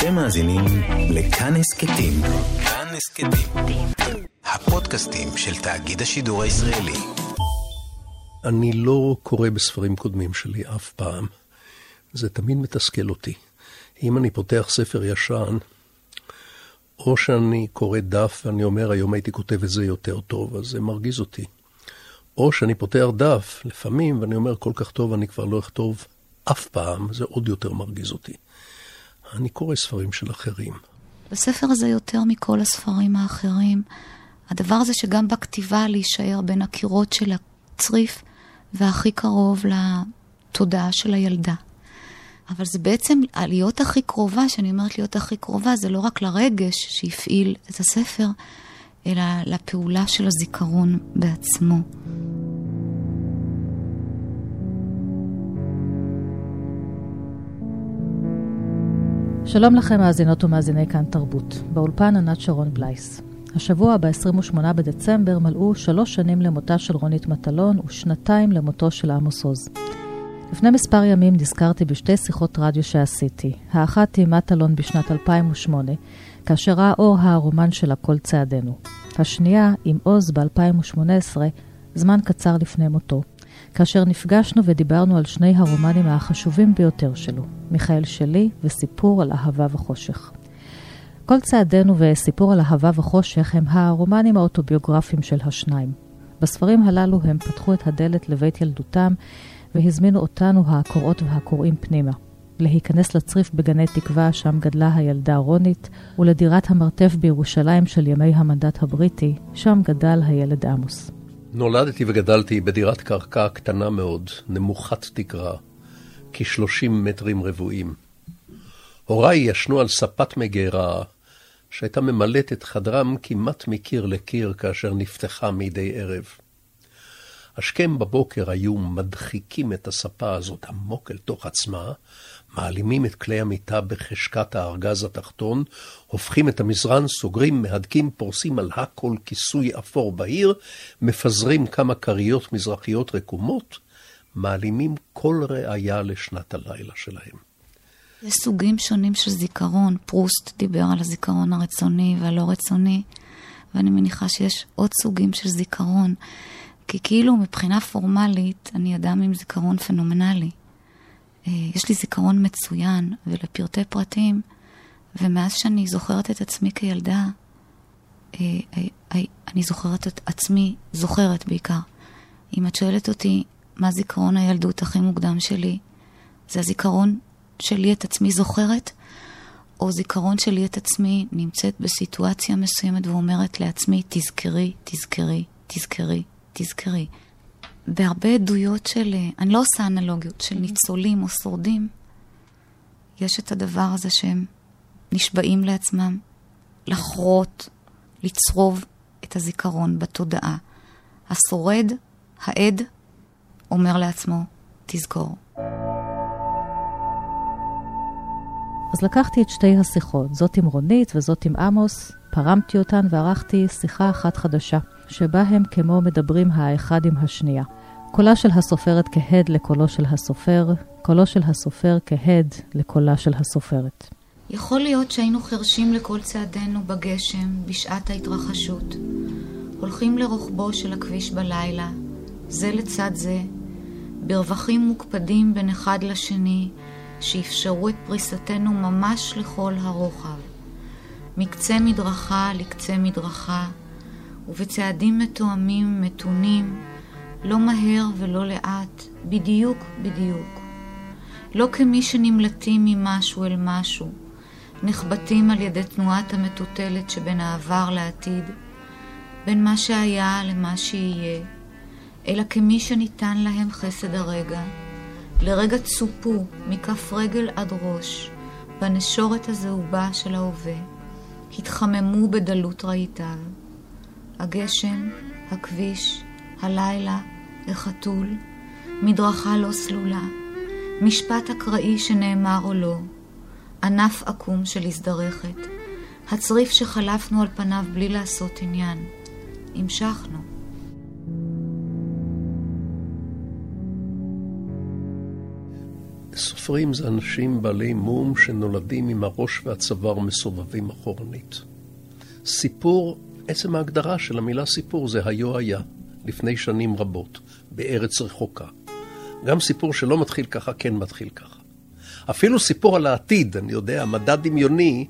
אתם מאזינים לכאן הסכתים. כאן הסכתים. הפודקאסטים של תאגיד השידור הישראלי. אני לא קורא בספרים קודמים שלי אף פעם. זה תמיד מתסכל אותי. אם אני פותח ספר ישן, או שאני קורא דף ואני אומר, היום הייתי כותב את זה יותר טוב, אז זה מרגיז אותי. או שאני פותח דף, לפעמים, ואני אומר, כל כך טוב, אני כבר לא אכתוב אף פעם, זה עוד יותר מרגיז אותי. אני קורא ספרים של אחרים. בספר הזה יותר מכל הספרים האחרים, הדבר הזה שגם בכתיבה להישאר בין הקירות של הצריף והכי קרוב לתודעה של הילדה. אבל זה בעצם, להיות הכי קרובה, שאני אומרת להיות הכי קרובה, זה לא רק לרגש שהפעיל את הספר, אלא לפעולה של הזיכרון בעצמו. שלום לכם מאזינות ומאזיני כאן תרבות. באולפן ענת שרון בלייס. השבוע, ב-28 בדצמבר, מלאו שלוש שנים למותה של רונית מטלון ושנתיים למותו של עמוס עוז. לפני מספר ימים נזכרתי בשתי שיחות רדיו שעשיתי. האחת עם מטלון בשנת 2008, כאשר ראה אור הרומן שלה כל צעדינו. השנייה עם עוז ב-2018, זמן קצר לפני מותו, כאשר נפגשנו ודיברנו על שני הרומנים החשובים ביותר שלו, מיכאל שלי וסיפור על אהבה וחושך. כל צעדינו וסיפור על אהבה וחושך הם הרומנים האוטוביוגרפיים של השניים. בספרים הללו הם פתחו את הדלת לבית ילדותם והזמינו אותנו, הקוראות והקוראים, פנימה. להיכנס לצריף בגני תקווה, שם גדלה הילדה רונית, ולדירת המרתף בירושלים של ימי המנדט הבריטי, שם גדל הילד עמוס. נולדתי וגדלתי בדירת קרקע קטנה מאוד, נמוכת תקרה, כ-30 מטרים רבועים. הוריי ישנו על ספת מגירה, שהייתה ממלאת את חדרם כמעט מקיר לקיר כאשר נפתחה מדי ערב. השכם בבוקר היו מדחיקים את הספה הזאת עמוק אל תוך עצמה, מעלימים את כלי המיטה בחשקת הארגז התחתון, הופכים את המזרן, סוגרים, מהדקים, פורסים על הכל כיסוי אפור בהיר, מפזרים כמה כריות מזרחיות רקומות, מעלימים כל ראיה לשנת הלילה שלהם. יש סוגים שונים של זיכרון. פרוסט דיבר על הזיכרון הרצוני והלא רצוני, ואני מניחה שיש עוד סוגים של זיכרון. כי כאילו מבחינה פורמלית אני אדם עם זיכרון פנומנלי. אה, יש לי זיכרון מצוין ולפרטי פרטים, ומאז שאני זוכרת את עצמי כילדה, אה, אה, אני זוכרת את עצמי, זוכרת בעיקר. אם את שואלת אותי מה זיכרון הילדות הכי מוקדם שלי, זה הזיכרון שלי את עצמי זוכרת, או זיכרון שלי את עצמי נמצאת בסיטואציה מסוימת ואומרת לעצמי, תזכרי, תזכרי, תזכרי, תזכרי. בהרבה עדויות של, אני לא עושה אנלוגיות, של ניצולים או שורדים, יש את הדבר הזה שהם נשבעים לעצמם לחרות, לצרוב את הזיכרון בתודעה. השורד, העד, אומר לעצמו, תזכור. אז לקחתי את שתי השיחות, זאת עם רונית וזאת עם עמוס, פרמתי אותן וערכתי שיחה אחת חדשה, שבה הם כמו מדברים האחד עם השנייה. קולה של הסופרת כהד לקולו של הסופר, קולו של הסופר כהד לקולה של הסופרת. יכול להיות שהיינו חרשים לכל צעדינו בגשם, בשעת ההתרחשות. הולכים לרוחבו של הכביש בלילה, זה לצד זה, ברווחים מוקפדים בין אחד לשני, שאפשרו את פריסתנו ממש לכל הרוחב. מקצה מדרכה לקצה מדרכה, ובצעדים מתואמים, מתונים, לא מהר ולא לאט, בדיוק בדיוק. לא כמי שנמלטים ממשהו אל משהו, נחבטים על ידי תנועת המטוטלת שבין העבר לעתיד, בין מה שהיה למה שיהיה, אלא כמי שניתן להם חסד הרגע, לרגע צופו מכף רגל עד ראש, בנשורת הזהובה של ההווה, התחממו בדלות ראיתיו. הגשם, הכביש, הלילה, החתול, מדרכה לא סלולה, משפט אקראי שנאמר או לא, ענף עקום של הזדרכת, הצריף שחלפנו על פניו בלי לעשות עניין. המשכנו. סופרים זה אנשים בעלי מום שנולדים עם הראש והצוואר מסובבים אחורנית. סיפור, עצם ההגדרה של המילה סיפור זה היו היה, לפני שנים רבות, בארץ רחוקה. גם סיפור שלא מתחיל ככה, כן מתחיל ככה. אפילו סיפור על העתיד, אני יודע, מדע דמיוני,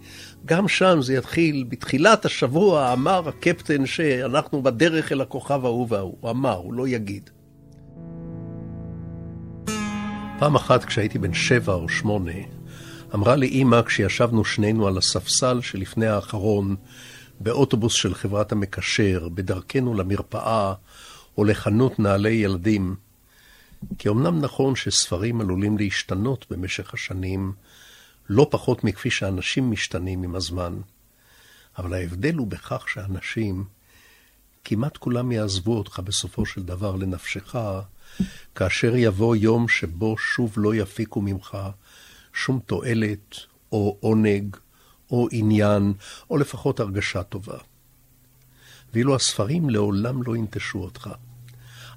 גם שם זה יתחיל, בתחילת השבוע אמר הקפטן שאנחנו בדרך אל הכוכב ההוא וההוא. הוא אמר, הוא לא יגיד. פעם אחת כשהייתי בן שבע או שמונה, אמרה לי אימא כשישבנו שנינו על הספסל שלפני האחרון באוטובוס של חברת המקשר, בדרכנו למרפאה או לחנות נעלי ילדים, כי אמנם נכון שספרים עלולים להשתנות במשך השנים, לא פחות מכפי שאנשים משתנים עם הזמן, אבל ההבדל הוא בכך שאנשים, כמעט כולם יעזבו אותך בסופו של דבר לנפשך, כאשר יבוא יום שבו שוב לא יפיקו ממך שום תועלת, או עונג, או עניין, או לפחות הרגשה טובה. ואילו הספרים לעולם לא ינטשו אותך.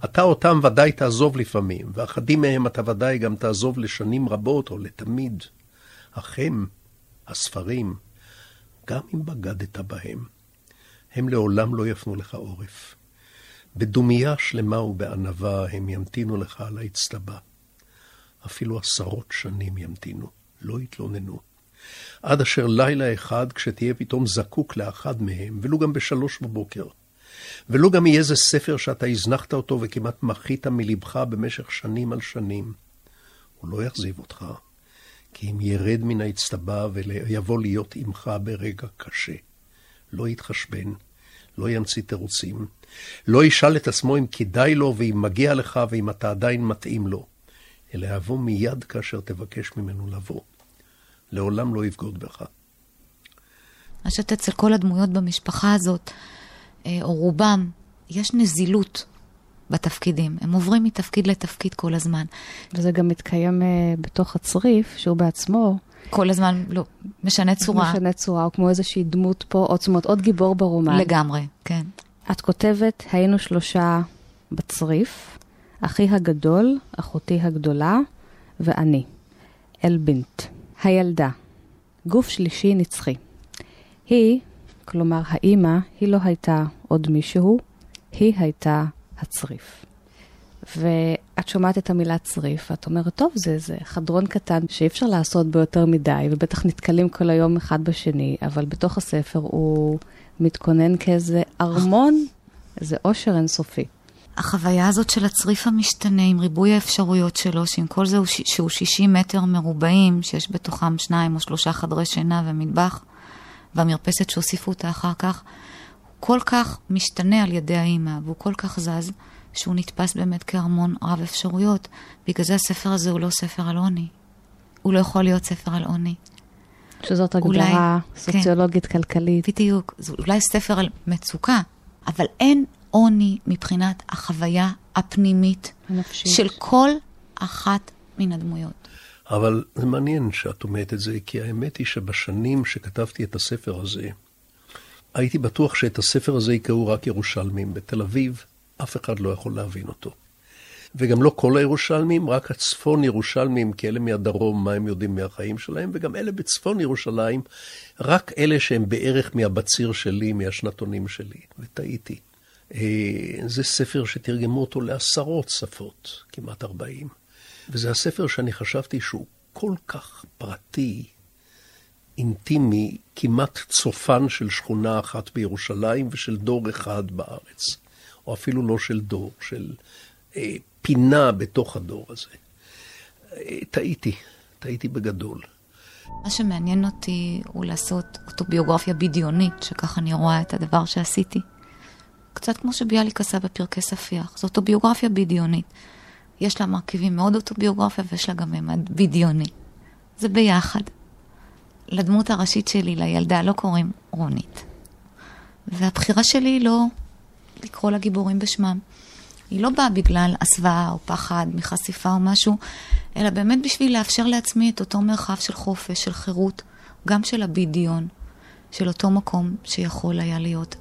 אתה אותם ודאי תעזוב לפעמים, ואחדים מהם אתה ודאי גם תעזוב לשנים רבות או לתמיד. אך הם, הספרים, גם אם בגדת בהם, הם לעולם לא יפנו לך עורף. בדומייה שלמה ובענווה הם ימתינו לך על האצטבה. אפילו עשרות שנים ימתינו, לא יתלוננו. עד אשר לילה אחד, כשתהיה פתאום זקוק לאחד מהם, ולו גם בשלוש בבוקר, ולו גם יהיה זה ספר שאתה הזנחת אותו וכמעט מחית מלבך במשך שנים על שנים, הוא לא יחזיב אותך, כי אם ירד מן האצטבה ויבוא להיות עמך ברגע קשה, לא יתחשבן, לא ימציא תירוצים, לא ישאל את עצמו אם כדאי לו ואם מגיע לך ואם אתה עדיין מתאים לו, אלא יבוא מיד כאשר תבקש ממנו לבוא. לעולם לא יבגוד בך. אני חושבת אצל כל הדמויות במשפחה הזאת, אה, או רובם, יש נזילות בתפקידים. הם עוברים מתפקיד לתפקיד כל הזמן. וזה גם מתקיים uh, בתוך הצריף, שהוא בעצמו... כל הזמן, לא, משנה צורה. משנה צורה, או כמו איזושהי דמות פה, או זאת אומרת, עוד גיבור ברומן. לגמרי, כן. את כותבת, היינו שלושה בצריף, אחי הגדול, אחותי הגדולה, ואני. אלבינט. הילדה. גוף שלישי נצחי. היא, כלומר האימא, היא לא הייתה עוד מישהו, היא הייתה הצריף. ואת שומעת את המילה צריף, ואת אומרת, טוב, זה, זה חדרון קטן שאי אפשר לעשות בו יותר מדי, ובטח נתקלים כל היום אחד בשני, אבל בתוך הספר הוא מתכונן כאיזה ארמון, איזה עושר אינסופי. החוויה הזאת של הצריף המשתנה עם ריבוי האפשרויות שלו, שעם כל זה שהוא 60 מטר מרובעים, שיש בתוכם שניים או שלושה חדרי שינה ומטבח, והמרפסת שהוסיפו אותה אחר כך, הוא כל כך משתנה על ידי האימא, והוא כל כך זז, שהוא נתפס באמת כארמון רב אפשרויות. בגלל זה הספר הזה הוא לא ספר על עוני. הוא לא יכול להיות ספר על עוני. שזאת הגדרה כן. סוציולוגית, כן. בדיוק. זה אולי ספר על מצוקה, אבל אין עוני מבחינת החוויה הפנימית הנפשית. של כל אחת מן הדמויות. אבל זה מעניין שאת אומרת את זה, כי האמת היא שבשנים שכתבתי את הספר הזה, הייתי בטוח שאת הספר הזה יקראו רק ירושלמים. בתל אביב אף אחד לא יכול להבין אותו. וגם לא כל הירושלמים, רק הצפון ירושלמים, כי אלה מהדרום, מה הם יודעים מהחיים שלהם, וגם אלה בצפון ירושלים, רק אלה שהם בערך מהבציר שלי, מהשנתונים שלי, וטעיתי. אה, זה ספר שתרגמו אותו לעשרות שפות, כמעט ארבעים. וזה הספר שאני חשבתי שהוא כל כך פרטי, אינטימי, כמעט צופן של שכונה אחת בירושלים ושל דור אחד בארץ. או אפילו לא של דור, של אה, פינה בתוך הדור הזה. אה, טעיתי, טעיתי בגדול. מה שמעניין אותי הוא לעשות אוטוביוגרפיה בדיונית, שככה אני רואה את הדבר שעשיתי. קצת כמו שביאליק עשה בפרקי ספיח, זו אוטוביוגרפיה בדיונית. יש לה מרכיבים מאוד אוטוביוגרפיה ויש לה גם ממד בדיוני. זה ביחד. לדמות הראשית שלי, לילדה, לא קוראים רונית. והבחירה שלי היא לא לקרוא לגיבורים בשמם. היא לא באה בגלל הסוואה או פחד מחשיפה או משהו, אלא באמת בשביל לאפשר לעצמי את אותו מרחב של חופש, של חירות, גם של הבדיון, של אותו מקום שיכול היה להיות.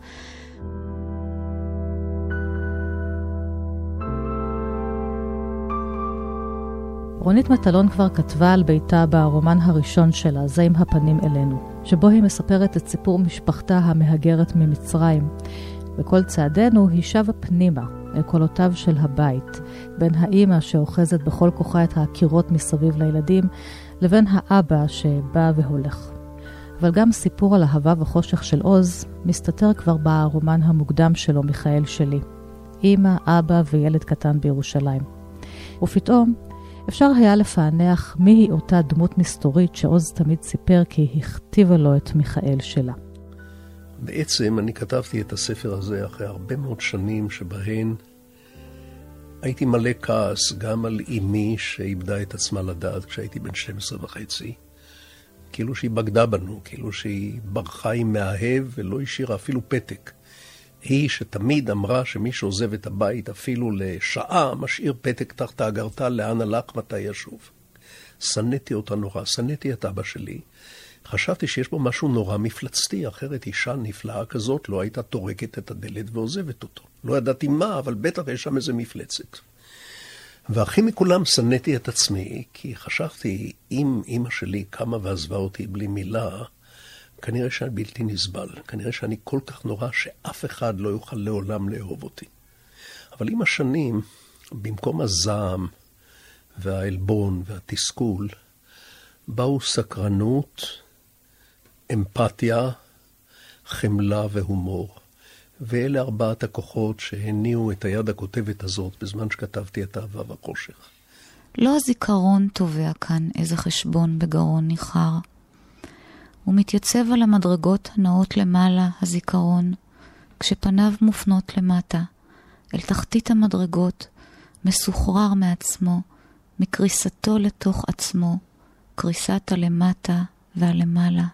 רונית מטלון כבר כתבה על ביתה ברומן הראשון שלה, זה עם הפנים אלינו, שבו היא מספרת את סיפור משפחתה המהגרת ממצרים. בכל צעדינו היא שבה פנימה, אל קולותיו של הבית, בין האימא שאוחזת בכל כוחה את הקירות מסביב לילדים, לבין האבא שבא והולך. אבל גם סיפור על אהבה וחושך של עוז מסתתר כבר ברומן המוקדם שלו, מיכאל שלי. אימא, אבא וילד קטן בירושלים. ופתאום אפשר היה לפענח מיהי אותה דמות מסתורית שעוז תמיד סיפר כי הכתיבה לו את מיכאל שלה. בעצם אני כתבתי את הספר הזה אחרי הרבה מאוד שנים שבהן הייתי מלא כעס גם על אמי שאיבדה את עצמה לדעת כשהייתי בן 12 וחצי. כאילו שהיא בגדה בנו, כאילו שהיא ברחה עם מאהב ולא השאירה אפילו פתק. היא שתמיד אמרה שמי שעוזב את הבית אפילו לשעה, משאיר פתק תחת האגרטל לאן הלך, מתי ישוב. שנאתי אותה נורא, שנאתי את אבא שלי. חשבתי שיש בו משהו נורא מפלצתי, אחרת אישה נפלאה כזאת לא הייתה טורקת את הדלת ועוזבת אותו. לא ידעתי מה, אבל בטח יש שם איזה מפלצת. והכי מכולם שנאתי את עצמי, כי חשבתי, אם אימא שלי קמה ועזבה אותי בלי מילה, כנראה שאני בלתי נסבל. כנראה שאני כל כך נורא שאף אחד לא יוכל לעולם לאהוב אותי. אבל עם השנים, במקום הזעם והעלבון והתסכול, באו סקרנות, אמפתיה, חמלה והומור. ואלה ארבעת הכוחות שהניעו את היד הכותבת הזאת בזמן שכתבתי את אהבה וחושך. לא הזיכרון תובע כאן איזה חשבון בגרון ניחר. הוא מתייצב על המדרגות הנאות למעלה, הזיכרון, כשפניו מופנות למטה, אל תחתית המדרגות, מסוחרר מעצמו, מקריסתו לתוך עצמו, קריסת הלמטה והלמעלה.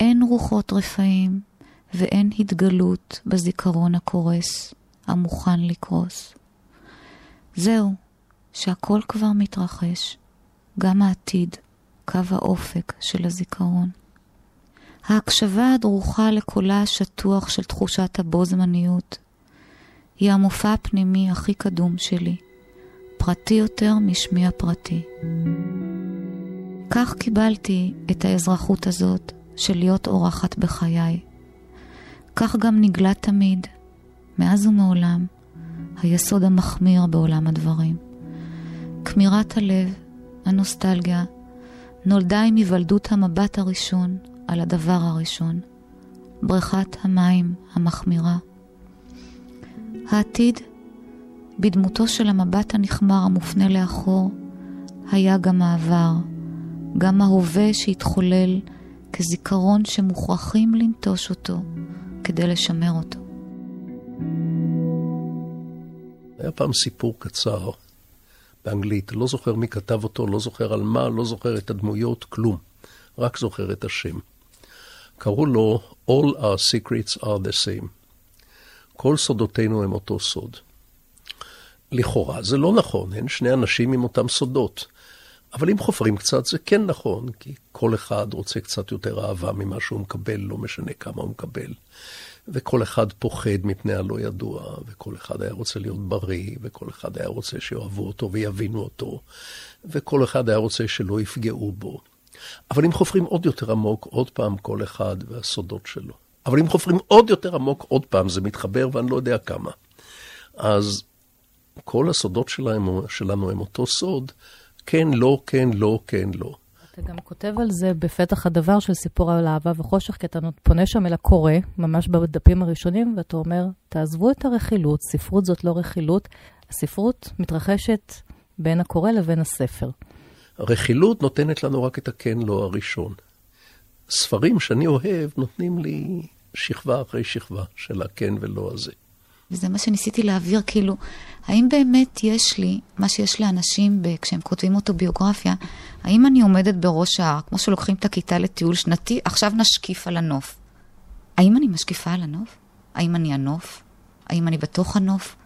אין רוחות רפאים, ואין התגלות בזיכרון הקורס, המוכן לקרוס. זהו, שהכל כבר מתרחש, גם העתיד, קו האופק של הזיכרון. ההקשבה הדרוכה לקולה השטוח של תחושת הבו זמניות היא המופע הפנימי הכי קדום שלי, פרטי יותר משמי הפרטי. כך קיבלתי את האזרחות הזאת של להיות אורחת בחיי. כך גם נגלה תמיד, מאז ומעולם, היסוד המחמיר בעולם הדברים. כמירת הלב, הנוסטלגיה, נולדה עם היוולדות המבט הראשון על הדבר הראשון, בריכת המים המחמירה. העתיד, בדמותו של המבט הנחמר המופנה לאחור, היה גם העבר, גם ההווה שהתחולל כזיכרון שמוכרחים לנטוש אותו כדי לשמר אותו. היה פעם סיפור קצר באנגלית, לא זוכר מי כתב אותו, לא זוכר על מה, לא זוכר את הדמויות, כלום. רק זוכר את השם. קראו לו All our secrets are the same. כל סודותינו הם אותו סוד. לכאורה זה לא נכון, אין שני אנשים עם אותם סודות. אבל אם חופרים קצת זה כן נכון, כי כל אחד רוצה קצת יותר אהבה ממה שהוא מקבל, לא משנה כמה הוא מקבל. וכל אחד פוחד מפני הלא ידוע, וכל אחד היה רוצה להיות בריא, וכל אחד היה רוצה שאוהבו אותו ויבינו אותו, וכל אחד היה רוצה שלא יפגעו בו. אבל אם חופרים עוד יותר עמוק, עוד פעם כל אחד והסודות שלו. אבל אם חופרים עוד יותר עמוק, עוד פעם זה מתחבר ואני לא יודע כמה. אז כל הסודות שלנו, שלנו הם אותו סוד, כן, לא, כן, לא, כן, לא. אתה גם כותב על זה בפתח הדבר של סיפור על אהבה וחושך, כי אתה פונה שם אל הקורא, ממש בדפים הראשונים, ואתה אומר, תעזבו את הרכילות, ספרות זאת לא רכילות, הספרות מתרחשת בין הקורא לבין הספר. הרכילות נותנת לנו רק את הכן לא הראשון. ספרים שאני אוהב נותנים לי שכבה אחרי שכבה של הכן ולא הזה. וזה מה שניסיתי להעביר, כאילו, האם באמת יש לי, מה שיש לאנשים ב, כשהם כותבים אוטוביוגרפיה, האם אני עומדת בראש ההר, כמו שלוקחים את הכיתה לטיול שנתי, עכשיו נשקיף על הנוף. האם אני משקיפה על הנוף? האם אני הנוף? האם אני בתוך הנוף?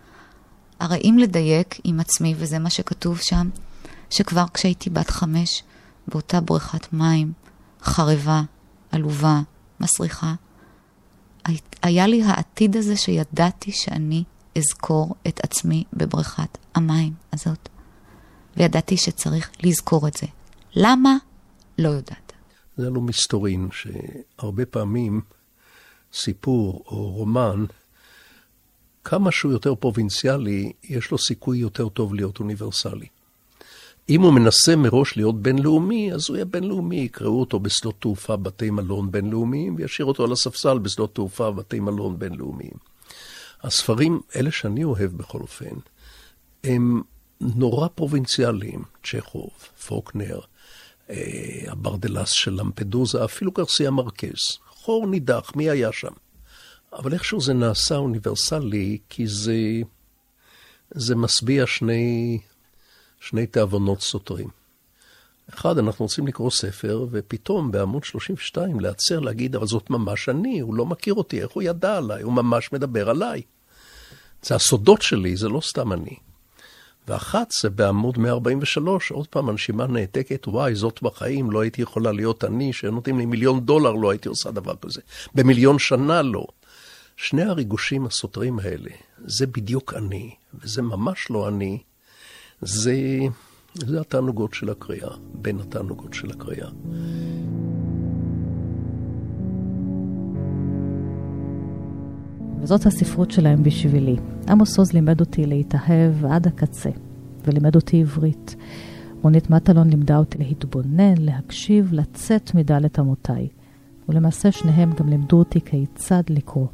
הרי אם לדייק עם עצמי, וזה מה שכתוב שם, שכבר כשהייתי בת חמש, באותה בריכת מים, חרבה, עלובה, מסריחה, היה לי העתיד הזה שידעתי שאני אזכור את עצמי בבריכת המים הזאת. וידעתי שצריך לזכור את זה. למה? לא יודעת. זה לא מסתורין, שהרבה פעמים סיפור או רומן, כמה שהוא יותר פרובינציאלי, יש לו סיכוי יותר טוב להיות אוניברסלי. אם הוא מנסה מראש להיות בינלאומי, אז הוא יהיה בינלאומי, יקראו אותו בשדות תעופה, בתי מלון בינלאומיים, וישאיר אותו על הספסל בשדות תעופה, בתי מלון בינלאומיים. הספרים, אלה שאני אוהב בכל אופן, הם נורא פרובינציאליים, צ'כוב, פוקנר, אה, הברדלס של למפדוזה, אפילו גרסיה מרקס. חור נידח, מי היה שם? אבל איכשהו זה נעשה אוניברסלי, כי זה, זה משביע שני, שני תאבונות סותרים. אחד, אנחנו רוצים לקרוא ספר, ופתאום בעמוד 32 להצר, להגיד, אבל זאת ממש אני, הוא לא מכיר אותי, איך הוא ידע עליי? הוא ממש מדבר עליי. זה הסודות שלי, זה לא סתם אני. ואחת זה בעמוד 143, עוד פעם, הנשימה נעתקת, וואי, זאת בחיים, לא הייתי יכולה להיות אני, שנותנים לי מיליון דולר, לא הייתי עושה דבר כזה. במיליון שנה לא. שני הריגושים הסותרים האלה, זה בדיוק אני, וזה ממש לא אני, זה, זה התענוגות של הקריאה, בין התענוגות של הקריאה. וזאת הספרות שלהם בשבילי. עמוס עוז לימד אותי להתאהב עד הקצה, ולימד אותי עברית. רונית מטלון לימדה אותי להתבונן, להקשיב, לצאת מדלת אמותיי. ולמעשה שניהם גם לימדו אותי כיצד לקרוא.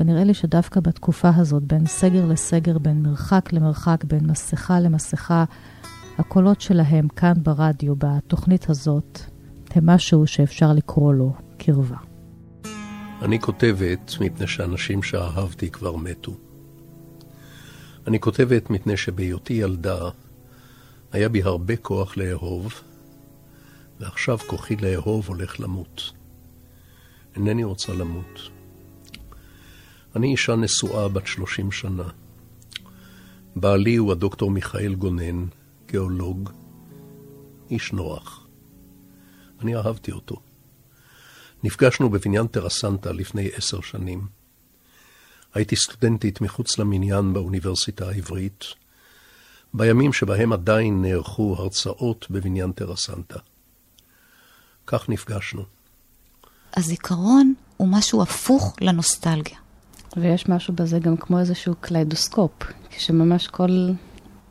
ונראה לי שדווקא בתקופה הזאת, בין סגר לסגר, בין מרחק למרחק, בין מסכה למסכה, הקולות שלהם כאן ברדיו, בתוכנית הזאת, הם משהו שאפשר לקרוא לו קרבה. אני כותבת מפני שאנשים שאהבתי כבר מתו. אני כותבת מפני שבהיותי ילדה היה בי הרבה כוח לאהוב, ועכשיו כוחי לאהוב הולך למות. אינני רוצה למות. אני אישה נשואה בת שלושים שנה. בעלי הוא הדוקטור מיכאל גונן, גיאולוג, איש נוח. אני אהבתי אותו. נפגשנו בבניין טרה סנטה לפני עשר שנים. הייתי סטודנטית מחוץ למניין באוניברסיטה העברית, בימים שבהם עדיין נערכו הרצאות בבניין טרה סנטה. כך נפגשנו. הזיכרון הוא משהו הפוך לנוסטלגיה. ויש משהו בזה גם כמו איזשהו קליידוסקופ, כשממש כל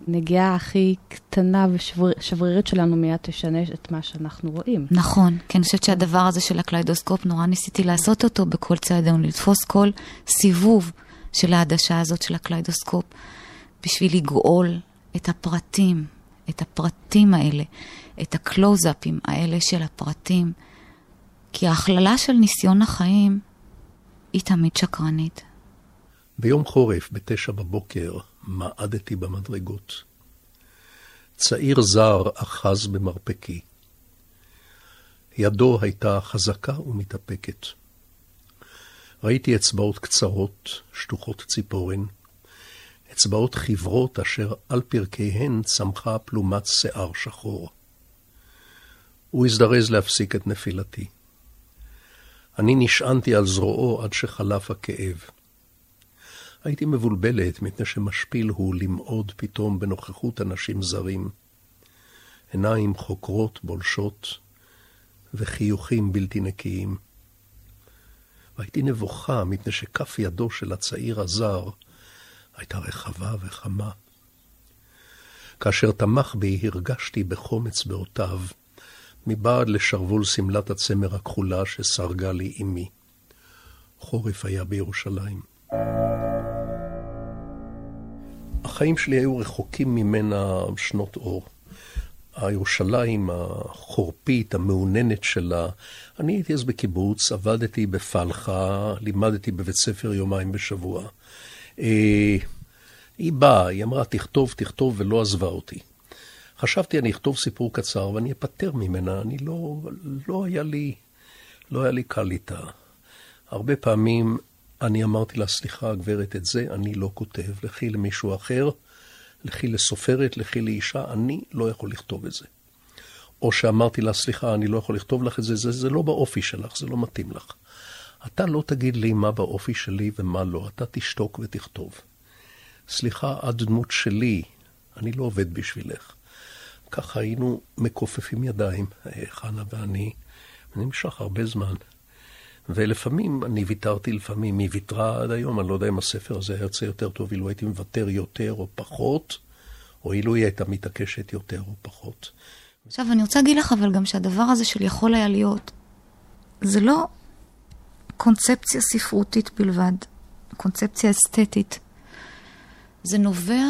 נגיעה הכי קטנה ושברירית שלנו מיד תשנה את מה שאנחנו רואים. נכון, כי אני חושבת שהדבר הזה של הקליידוסקופ, נורא ניסיתי לעשות אותו בכל צעדינו, לתפוס כל סיבוב של העדשה הזאת של הקליידוסקופ, בשביל לגאול את הפרטים, את הפרטים האלה, את הקלוזאפים האלה של הפרטים. כי ההכללה של ניסיון החיים היא תמיד שקרנית. ביום חורף, בתשע בבוקר, מעדתי במדרגות. צעיר זר אחז במרפקי. ידו הייתה חזקה ומתאפקת. ראיתי אצבעות קצרות, שטוחות ציפורן, אצבעות חברות אשר על פרקיהן צמחה פלומת שיער שחור. הוא הזדרז להפסיק את נפילתי. אני נשענתי על זרועו עד שחלף הכאב. הייתי מבולבלת, מפני שמשפיל הוא למעוד פתאום בנוכחות אנשים זרים. עיניים חוקרות בולשות, וחיוכים בלתי נקיים. והייתי נבוכה, מפני שכף ידו של הצעיר הזר הייתה רחבה וחמה. כאשר תמך בי, הרגשתי בחום אצבעותיו, מבעד לשרוול שמלת הצמר הכחולה שסרגה לי אמי. חורף היה בירושלים. החיים שלי היו רחוקים ממנה שנות אור. הירושלים החורפית, המאוננת שלה. אני הייתי אז בקיבוץ, עבדתי בפלחה, לימדתי בבית ספר יומיים בשבוע. אה, היא באה, היא אמרה, תכתוב, תכתוב, ולא עזבה אותי. חשבתי, אני אכתוב סיפור קצר ואני אפטר ממנה, אני לא, לא היה לי, לא היה לי קל איתה. הרבה פעמים אני אמרתי לה, סליחה, גברת, את זה אני לא כותב, לכי למישהו אחר, לכי לסופרת, לכי לאישה, אני לא יכול לכתוב את זה. או שאמרתי לה, סליחה, אני לא יכול לכתוב לך את זה, זה, זה לא באופי שלך, זה לא מתאים לך. אתה לא תגיד לי מה באופי שלי ומה לא, אתה תשתוק ותכתוב. סליחה, את דמות שלי, אני לא עובד בשבילך. ככה היינו מכופפים ידיים, חנה ואני, ונמשך הרבה זמן. ולפעמים אני ויתרתי, לפעמים היא ויתרה עד היום, אני לא יודע אם הספר הזה היה יוצא יותר טוב, אילו הייתי מוותר יותר או פחות, או אילו היא הייתה מתעקשת יותר או פחות. עכשיו, אני רוצה להגיד לך אבל גם שהדבר הזה של יכול היה להיות, זה לא קונספציה ספרותית בלבד, קונספציה אסתטית. זה נובע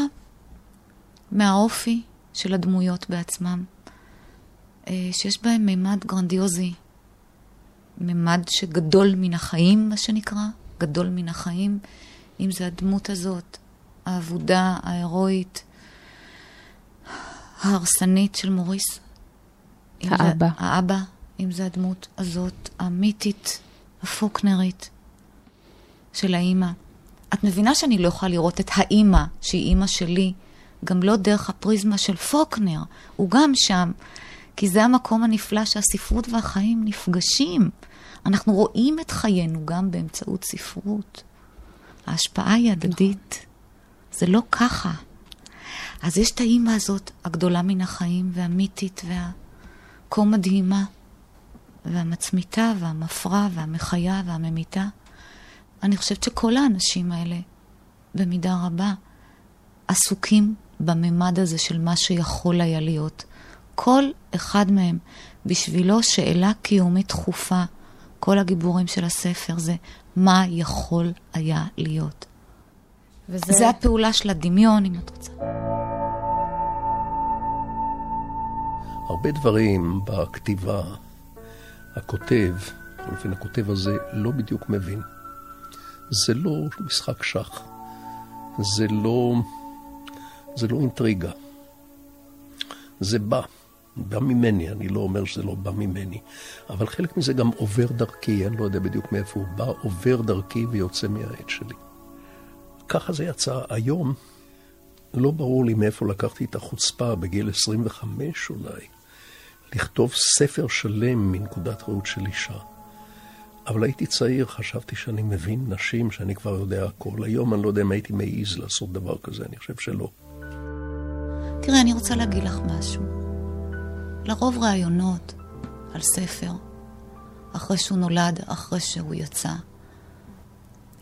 מהאופי של הדמויות בעצמם, אה, שיש בהם מימד גרנדיוזי, מימד שגדול מן החיים, מה שנקרא, גדול מן החיים, אם זה הדמות הזאת, האבודה, ההירואית, ההרסנית של מוריס. האבא. זה, האבא, אם זה הדמות הזאת, המיתית, הפוקנרית של האימא. את מבינה שאני לא יכולה לראות את האימא, שהיא אימא שלי, גם לא דרך הפריזמה של פוקנר, הוא גם שם, כי זה המקום הנפלא שהספרות והחיים נפגשים. אנחנו רואים את חיינו גם באמצעות ספרות. ההשפעה היא הדדית. זה לא ככה. אז יש את האימא הזאת, הגדולה מן החיים, והמיתית, והכה מדהימה, והמצמיתה, והמפרה, והמחיה, והממיתה. אני חושבת שכל האנשים האלה, במידה רבה, עסוקים בממד הזה של מה שיכול היה להיות. כל אחד מהם, בשבילו שאלה קיומית דחופה. כל הגיבורים של הספר זה מה יכול היה להיות. וזה... זה הפעולה של הדמיון, אם את רוצה. הרבה דברים בכתיבה, הכותב, אופן הכותב הזה לא בדיוק מבין. זה לא משחק שח, זה לא, זה לא אינטריגה. זה בא, בא ממני, אני לא אומר שזה לא בא ממני, אבל חלק מזה גם עובר דרכי, אני לא יודע בדיוק מאיפה הוא בא, עובר דרכי ויוצא מהעט שלי. ככה זה יצא היום. לא ברור לי מאיפה לקחתי את החוצפה בגיל 25 אולי, לכתוב ספר שלם מנקודת ראות של אישה. אבל הייתי צעיר, חשבתי שאני מבין נשים, שאני כבר יודע הכל. היום אני לא יודע אם הייתי מעז לעשות דבר כזה, אני חושב שלא. תראה, אני רוצה להגיד לך משהו. לרוב ראיונות על ספר, אחרי שהוא נולד, אחרי שהוא יצא,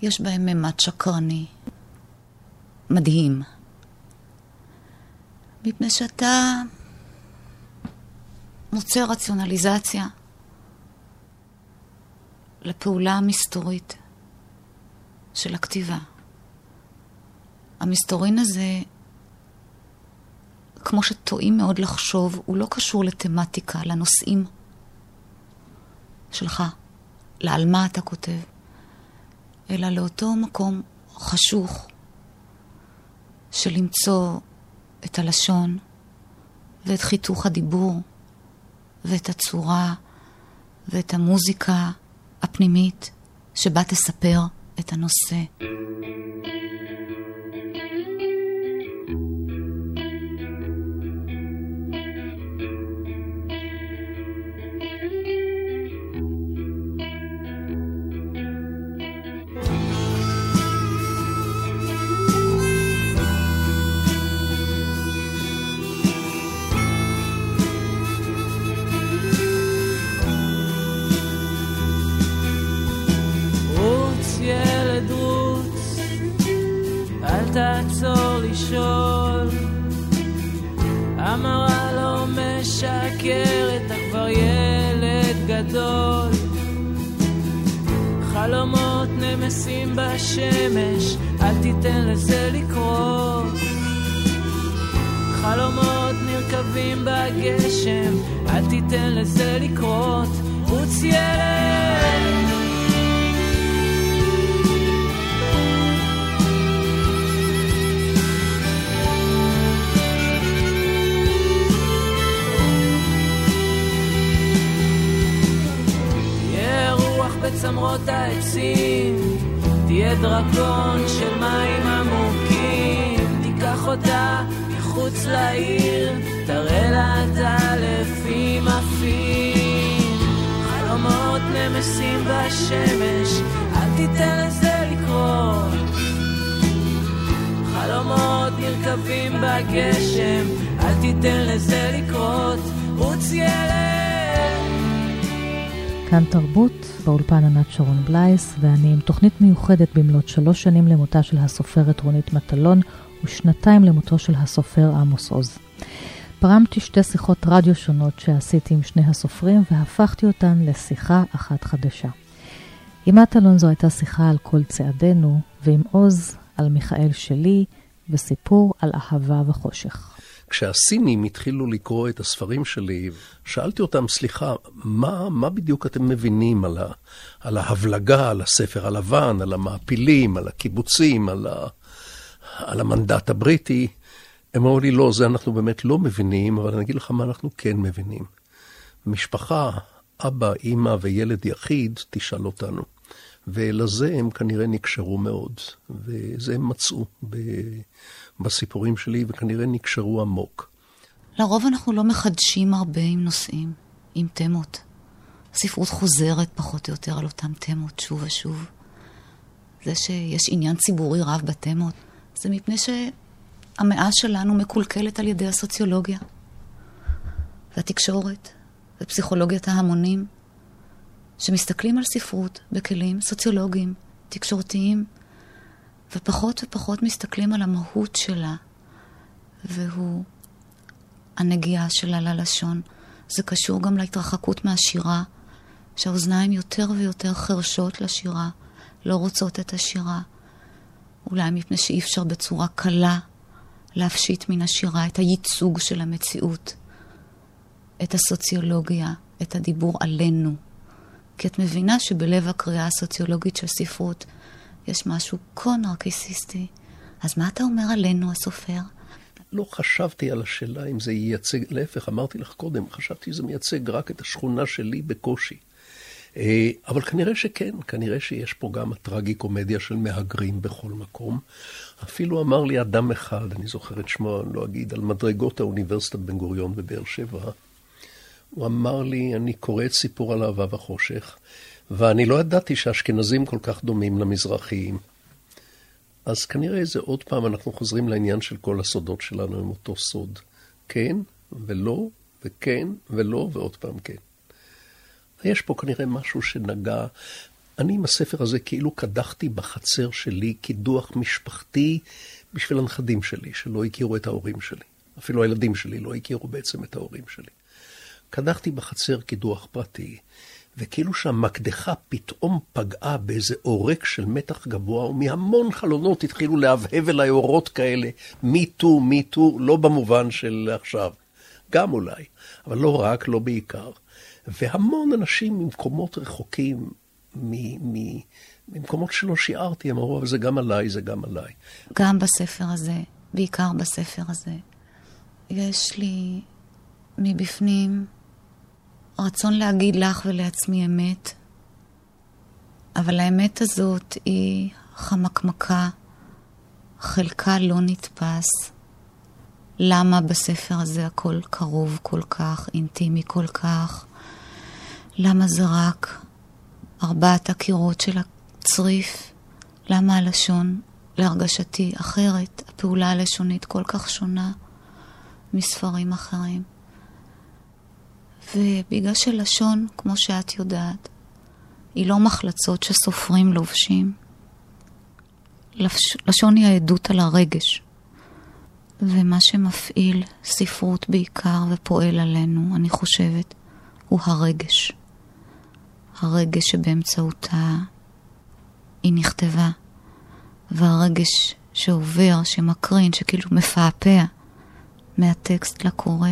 יש בהם ממד שקרני, מדהים. מפני שאתה מוצא רציונליזציה לפעולה המסתורית של הכתיבה. המסתורין הזה, כמו שטועים מאוד לחשוב, הוא לא קשור לתמטיקה, לנושאים שלך, לעל מה אתה כותב, אלא לאותו מקום חשוך של למצוא את הלשון ואת חיתוך הדיבור ואת הצורה ואת המוזיקה הפנימית שבה תספר את הנושא. בשמש, אל תיתן לזה לקרות. חלומות נרקבים בגשם, אל תיתן לזה לקרות. רוץ ילד! בצמרות העצים תהיה דרקון של מים עמוקים, תיקח אותה מחוץ לעיר, תראה לה את האלפים עפים. חלומות נמסים בשמש, אל תיתן לזה לקרות. חלומות נרקבים בגשם, אל תיתן לזה לקרות, רוץ ילד. כאן תרבות, באולפן ענת שרון בלייס, ואני עם תוכנית מיוחדת במלאת שלוש שנים למותה של הסופרת רונית מטלון ושנתיים למותו של הסופר עמוס עוז. פרמתי שתי שיחות רדיו שונות שעשיתי עם שני הסופרים והפכתי אותן לשיחה אחת חדשה. עם מטלון זו הייתה שיחה על כל צעדינו, ועם עוז על מיכאל שלי, וסיפור על אהבה וחושך. כשהסינים התחילו לקרוא את הספרים שלי, שאלתי אותם, סליחה, מה, מה בדיוק אתם מבינים על, ה, על ההבלגה, על הספר הלבן, על המעפילים, על הקיבוצים, על, ה, על המנדט הבריטי? הם אמרו לי, לא, זה אנחנו באמת לא מבינים, אבל אני אגיד לך מה אנחנו כן מבינים. משפחה, אבא, אימא וילד יחיד, תשאל אותנו. ולזה הם כנראה נקשרו מאוד, וזה הם מצאו בסיפורים שלי, וכנראה נקשרו עמוק. לרוב אנחנו לא מחדשים הרבה עם נושאים, עם תמות. הספרות חוזרת פחות או יותר על אותן תמות שוב ושוב. זה שיש עניין ציבורי רב בתמות, זה מפני שהמאה שלנו מקולקלת על ידי הסוציולוגיה, והתקשורת, ופסיכולוגיית ההמונים, שמסתכלים על ספרות בכלים סוציולוגיים, תקשורתיים, ופחות ופחות מסתכלים על המהות שלה, והוא הנגיעה שלה ללשון. זה קשור גם להתרחקות מהשירה, שהאוזניים יותר ויותר חרשות לשירה, לא רוצות את השירה. אולי מפני שאי אפשר בצורה קלה להפשיט מן השירה את הייצוג של המציאות, את הסוציולוגיה, את הדיבור עלינו. כי את מבינה שבלב הקריאה הסוציולוגית של ספרות יש משהו כה נרקיסיסטי. אז מה אתה אומר עלינו, הסופר? לא חשבתי על השאלה אם זה ייצג, להפך, אמרתי לך קודם, חשבתי שזה מייצג רק את השכונה שלי בקושי. אה, אבל כנראה שכן, כנראה שיש פה גם הטרגי-קומדיה של מהגרים בכל מקום. אפילו אמר לי אדם אחד, אני זוכר את שמו, אני לא אגיד, על מדרגות האוניברסיטת בן גוריון בבאר שבע, הוא אמר לי, אני קורא את סיפור על אהבה וחושך, ואני לא ידעתי שאשכנזים כל כך דומים למזרחיים. אז כנראה זה עוד פעם, אנחנו חוזרים לעניין של כל הסודות שלנו עם אותו סוד. כן ולא, וכן ולא, ועוד פעם כן. יש פה כנראה משהו שנגע. אני עם הספר הזה כאילו קדחתי בחצר שלי קידוח משפחתי בשביל הנכדים שלי, שלא הכירו את ההורים שלי. אפילו הילדים שלי לא הכירו בעצם את ההורים שלי. קדחתי בחצר קידוח פרטי, וכאילו שהמקדחה פתאום פגעה באיזה עורק של מתח גבוה, ומהמון חלונות התחילו להבהב אליי אורות כאלה, מי טו, מי טו, לא במובן של עכשיו, גם אולי, אבל לא רק, לא בעיקר. והמון אנשים ממקומות רחוקים, מ- מ- ממקומות שלא שיערתי, הם אמרו, אבל זה גם עליי, זה גם עליי. גם בספר הזה, בעיקר בספר הזה, יש לי מבפנים רצון להגיד לך ולעצמי אמת, אבל האמת הזאת היא חמקמקה, חלקה לא נתפס. למה בספר הזה הכל קרוב כל כך, אינטימי כל כך? למה זה רק ארבעת הקירות של הצריף? למה הלשון, להרגשתי, אחרת? הפעולה הלשונית כל כך שונה מספרים אחרים. ובגלל שלשון, כמו שאת יודעת, היא לא מחלצות שסופרים לובשים. לשון היא העדות על הרגש. ומה שמפעיל ספרות בעיקר ופועל עלינו, אני חושבת, הוא הרגש. הרגש שבאמצעותה היא נכתבה, והרגש שעובר, שמקרין, שכאילו מפעפע מהטקסט לקורא.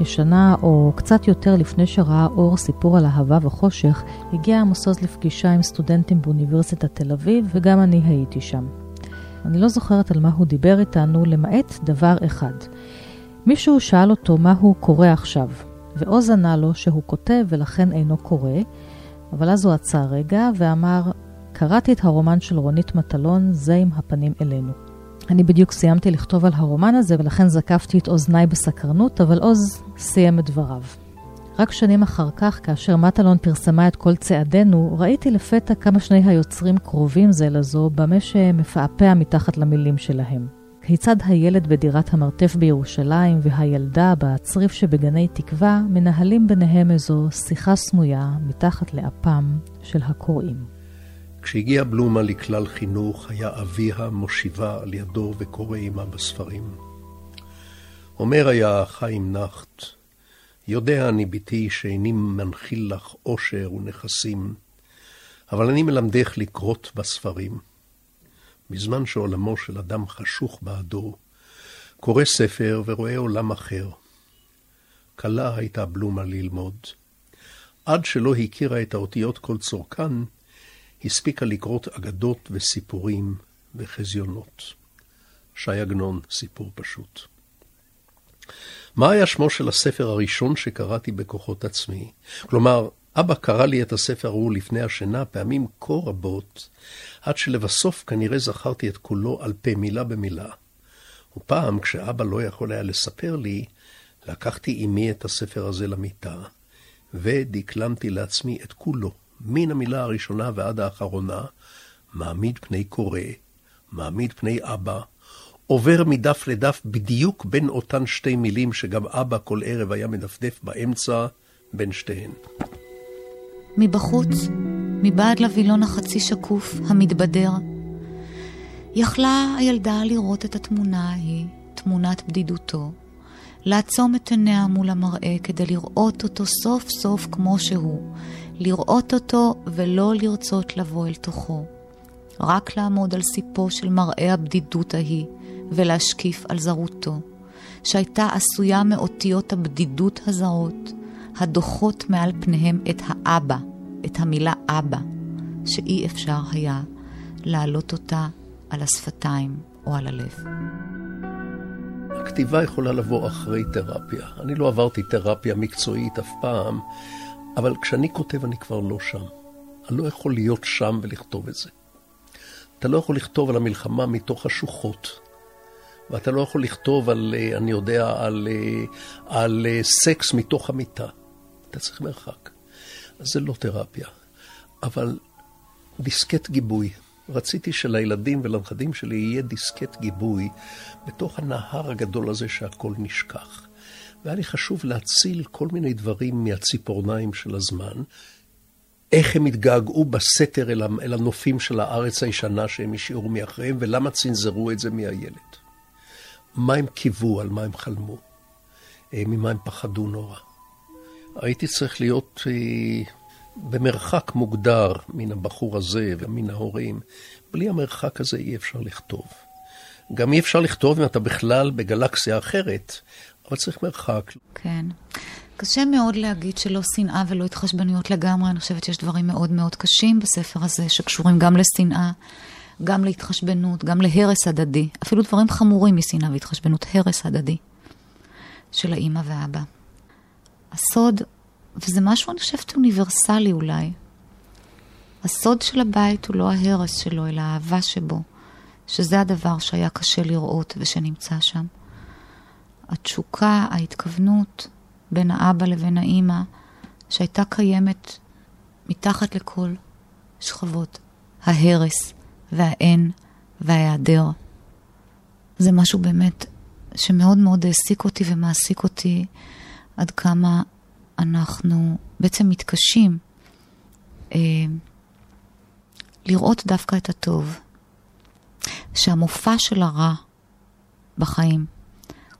כשנה או קצת יותר לפני שראה אור סיפור על אהבה וחושך, הגיע עמוס עוז לפגישה עם סטודנטים באוניברסיטת תל אביב, וגם אני הייתי שם. אני לא זוכרת על מה הוא דיבר איתנו, למעט דבר אחד. מישהו שאל אותו מה הוא קורא עכשיו, ועוז ענה לו שהוא כותב ולכן אינו קורא, אבל אז הוא עצר רגע ואמר, קראתי את הרומן של רונית מטלון, זה עם הפנים אלינו. אני בדיוק סיימתי לכתוב על הרומן הזה, ולכן זקפתי את אוזניי בסקרנות, אבל עוז סיים את דבריו. רק שנים אחר כך, כאשר מטלון פרסמה את כל צעדינו, ראיתי לפתע כמה שני היוצרים קרובים זה לזו, במה שמפעפע מתחת למילים שלהם. כיצד הילד בדירת המרתף בירושלים והילדה בצריף שבגני תקווה מנהלים ביניהם איזו שיחה סמויה מתחת לאפם של הקוראים. כשהגיעה בלומה לכלל חינוך, היה אביה מושיבה על ידו וקורא עמה בספרים. אומר היה חיים נחט, יודע אני, בתי, שאיני מנחיל לך עושר ונכסים, אבל אני מלמדך לקרות בספרים. בזמן שעולמו של אדם חשוך בעדו, קורא ספר ורואה עולם אחר. קלה הייתה בלומה ללמוד. עד שלא הכירה את האותיות כל צורכן, הספיקה לקרות אגדות וסיפורים וחזיונות. ש"י עגנון, סיפור פשוט. מה היה שמו של הספר הראשון שקראתי בכוחות עצמי? כלומר, אבא קרא לי את הספר ההוא לפני השינה פעמים כה רבות, עד שלבסוף כנראה זכרתי את כולו על פה מילה במילה. ופעם, כשאבא לא יכול היה לספר לי, לקחתי עמי את הספר הזה למיטה, ודקלמתי לעצמי את כולו, מן המילה הראשונה ועד האחרונה, מעמיד פני קורא, מעמיד פני אבא, עובר מדף לדף בדיוק בין אותן שתי מילים שגם אבא כל ערב היה מדפדף באמצע בין שתיהן. מבחוץ, מבעד לווילון החצי שקוף, המתבדר, יכלה הילדה לראות את התמונה ההיא, תמונת בדידותו, לעצום את עיניה מול המראה כדי לראות אותו סוף סוף כמו שהוא, לראות אותו ולא לרצות לבוא אל תוכו. רק לעמוד על סיפו של מראה הבדידות ההיא ולהשקיף על זרותו, שהייתה עשויה מאותיות הבדידות הזרות, הדוחות מעל פניהם את האבא, את המילה אבא, שאי אפשר היה להעלות אותה על השפתיים או על הלב. הכתיבה יכולה לבוא אחרי תרפיה. אני לא עברתי תרפיה מקצועית אף פעם, אבל כשאני כותב אני כבר לא שם. אני לא יכול להיות שם ולכתוב את זה. אתה לא יכול לכתוב על המלחמה מתוך השוחות. ואתה לא יכול לכתוב על, אה, אני יודע, על, אה, על אה, סקס מתוך המיטה. אתה צריך מרחק. אז זה לא תרפיה. אבל דיסקט גיבוי. רציתי שלילדים ולנכדים שלי יהיה דיסקט גיבוי בתוך הנהר הגדול הזה שהכל נשכח. והיה לי חשוב להציל כל מיני דברים מהציפורניים של הזמן. איך הם התגעגעו בסתר אל הנופים של הארץ הישנה שהם השאירו מאחריהם, ולמה צנזרו את זה מהילד. מה הם קיוו, על מה הם חלמו, אה, ממה הם פחדו נורא. הייתי צריך להיות אה, במרחק מוגדר מן הבחור הזה ומן ההורים. בלי המרחק הזה אי אפשר לכתוב. גם אי אפשר לכתוב אם אתה בכלל בגלקסיה אחרת, אבל צריך מרחק. כן. קשה מאוד להגיד שלא שנאה ולא התחשבנויות לגמרי. אני חושבת שיש דברים מאוד מאוד קשים בספר הזה, שקשורים גם לשנאה, גם להתחשבנות, גם להרס הדדי. אפילו דברים חמורים משנאה והתחשבנות, הרס הדדי של האימא והאבא. הסוד, וזה משהו, אני חושבת, אוניברסלי אולי. הסוד של הבית הוא לא ההרס שלו, אלא האהבה שבו, שזה הדבר שהיה קשה לראות ושנמצא שם. התשוקה, ההתכוונות בין האבא לבין האימא, שהייתה קיימת מתחת לכל שכבות ההרס והאין וההיעדר. זה משהו באמת שמאוד מאוד העסיק אותי ומעסיק אותי עד כמה אנחנו בעצם מתקשים אה, לראות דווקא את הטוב. שהמופע של הרע בחיים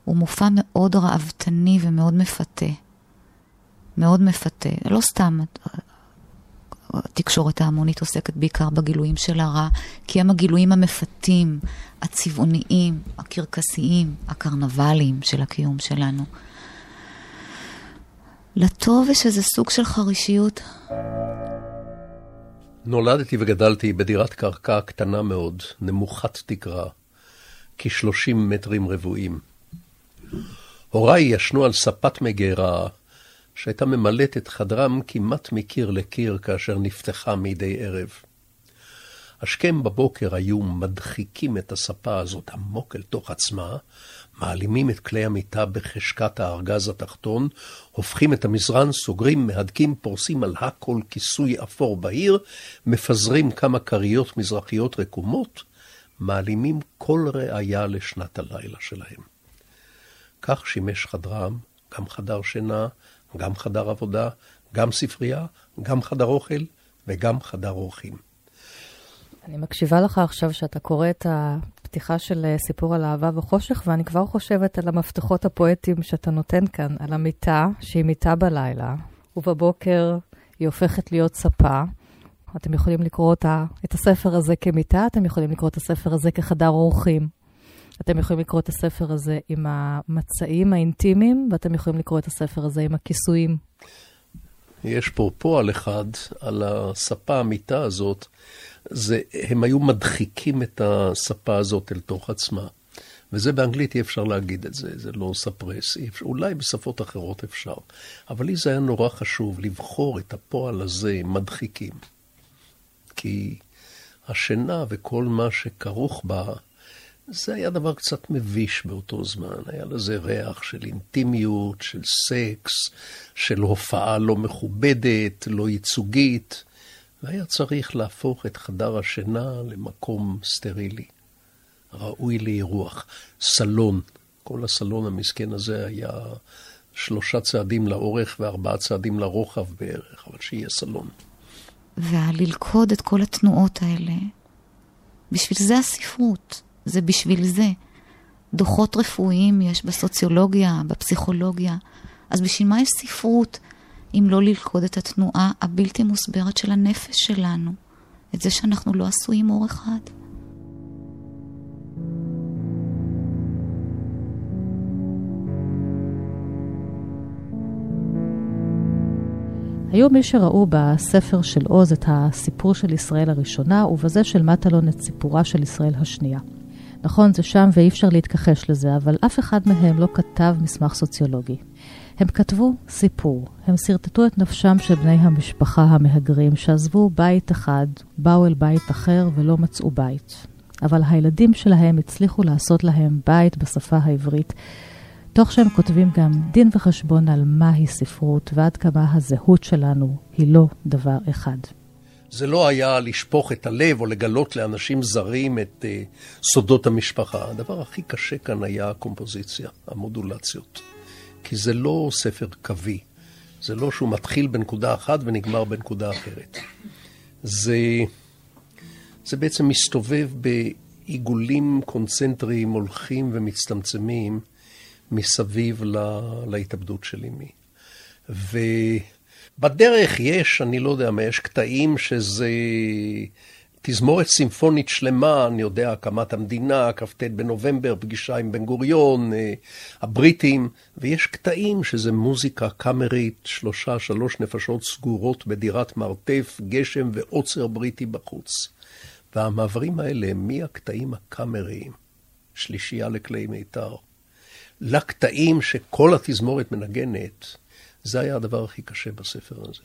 הוא מופע מאוד ראוותני ומאוד מפתה. מאוד מפתה. לא סתם התקשורת ההמונית עוסקת בעיקר בגילויים של הרע, כי הם הגילויים המפתים, הצבעוניים, הקרקסיים, הקרנבליים של הקיום שלנו. לטוב יש איזה סוג של חרישיות. נולדתי וגדלתי בדירת קרקע קטנה מאוד, נמוכת תקרה, כ-30 מטרים רבועים. הוריי ישנו על ספת מגירה שהייתה ממלאת את חדרם כמעט מקיר לקיר כאשר נפתחה מדי ערב. השכם בבוקר היו מדחיקים את הספה הזאת עמוק אל תוך עצמה, מעלימים את כלי המיטה בחשקת הארגז התחתון, הופכים את המזרן, סוגרים, מהדקים, פורסים על הכל כיסוי אפור בהיר, מפזרים כמה כריות מזרחיות רקומות, מעלימים כל ראיה לשנת הלילה שלהם. כך שימש חדרם, גם חדר שינה, גם חדר עבודה, גם ספרייה, גם חדר אוכל וגם חדר אורחים. אני מקשיבה לך עכשיו שאתה קורא את הפתיחה של אה, סיפור על אהבה וחושך, ואני כבר חושבת על המפתחות הפואטיים שאתה נותן כאן, על המיטה, שהיא מיטה בלילה, ובבוקר היא הופכת להיות ספה. אתם יכולים לקרוא אותה, את הספר הזה כמיטה, אתם יכולים לקרוא את הספר הזה כחדר אורחים. אתם יכולים לקרוא את הספר הזה עם המצעים האינטימיים, ואתם יכולים לקרוא את הספר הזה עם הכיסויים. יש פה פועל אחד על הספה, המיטה הזאת, זה, הם היו מדחיקים את הספה הזאת אל תוך עצמה. וזה באנגלית אי אפשר להגיד את זה, זה לא ספרס, אפשר, אולי בשפות אחרות אפשר. אבל לי זה היה נורא חשוב לבחור את הפועל הזה, מדחיקים. כי השינה וכל מה שכרוך בה, זה היה דבר קצת מביש באותו זמן. היה לזה ריח של אינטימיות, של סקס, של הופעה לא מכובדת, לא ייצוגית, והיה צריך להפוך את חדר השינה למקום סטרילי, ראוי לאירוח. סלון, כל הסלון המסכן הזה היה שלושה צעדים לאורך וארבעה צעדים לרוחב בערך, אבל שיהיה סלון. וללכוד את כל התנועות האלה, בשביל זה הספרות. זה בשביל זה. דוחות רפואיים יש בסוציולוגיה, בפסיכולוגיה. אז בשביל מה יש ספרות אם לא ללכוד את התנועה הבלתי מוסברת של הנפש שלנו? את זה שאנחנו לא עשויים אור אחד. היו מי שראו בספר של עוז את הסיפור של ישראל הראשונה, ובזה של מטלון את סיפורה של ישראל השנייה. נכון, זה שם ואי אפשר להתכחש לזה, אבל אף אחד מהם לא כתב מסמך סוציולוגי. הם כתבו סיפור, הם שרטטו את נפשם של בני המשפחה המהגרים שעזבו בית אחד, באו אל בית אחר ולא מצאו בית. אבל הילדים שלהם הצליחו לעשות להם בית בשפה העברית, תוך שהם כותבים גם דין וחשבון על מהי ספרות ועד כמה הזהות שלנו היא לא דבר אחד. זה לא היה לשפוך את הלב או לגלות לאנשים זרים את uh, סודות המשפחה. הדבר הכי קשה כאן היה הקומפוזיציה, המודולציות. כי זה לא ספר קווי. זה לא שהוא מתחיל בנקודה אחת ונגמר בנקודה אחרת. זה, זה בעצם מסתובב בעיגולים קונצנטריים הולכים ומצטמצמים מסביב לה, להתאבדות של אמי. ו... בדרך יש, אני לא יודע מה, יש קטעים שזה תזמורת סימפונית שלמה, אני יודע, הקמת המדינה, כ"ט בנובמבר, פגישה עם בן גוריון, אה, הבריטים, ויש קטעים שזה מוזיקה קאמרית, שלושה, שלוש נפשות סגורות בדירת מרתף, גשם ועוצר בריטי בחוץ. והמעברים האלה מהקטעים הקאמריים, שלישייה לכלי מיתר, לקטעים שכל התזמורת מנגנת, זה היה הדבר הכי קשה בספר הזה.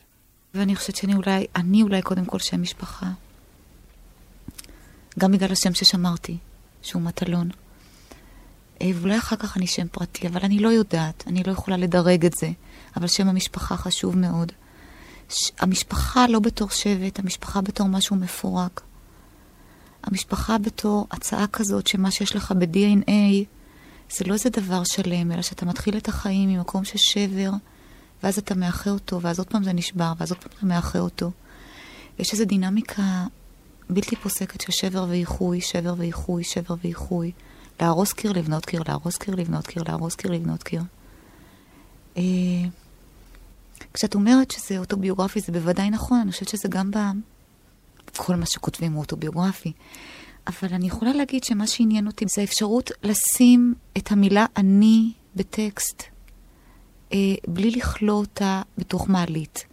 ואני חושבת שאני אולי, אני אולי קודם כל שם משפחה. גם בגלל השם ששמרתי, שהוא מטלון. אה, ואולי אחר כך אני שם פרטי, אבל אני לא יודעת, אני לא יכולה לדרג את זה. אבל שם המשפחה חשוב מאוד. המשפחה לא בתור שבט, המשפחה בתור משהו מפורק. המשפחה בתור הצעה כזאת שמה שיש לך ב-DNA זה לא איזה דבר שלם, אלא שאתה מתחיל את החיים ממקום של שבר, ואז אתה מאחה אותו, ואז עוד פעם זה נשבר, ואז עוד פעם אתה מאחה אותו. יש איזו דינמיקה בלתי פוסקת של שבר ואיחוי, שבר ואיחוי, שבר ואיחוי. להרוס קיר, לבנות קיר, להרוס קיר, לבנות קיר, להרוס קיר, לבנות קיר. אה, כשאת אומרת שזה אוטוביוגרפי, זה בוודאי נכון, אני חושבת שזה גם ב... כל מה שכותבים הוא אוטוביוגרפי. אבל אני יכולה להגיד שמה שעניין אותי זה האפשרות לשים את המילה אני בטקסט. אה, בלי לכלוא אותה בתוך מעלית.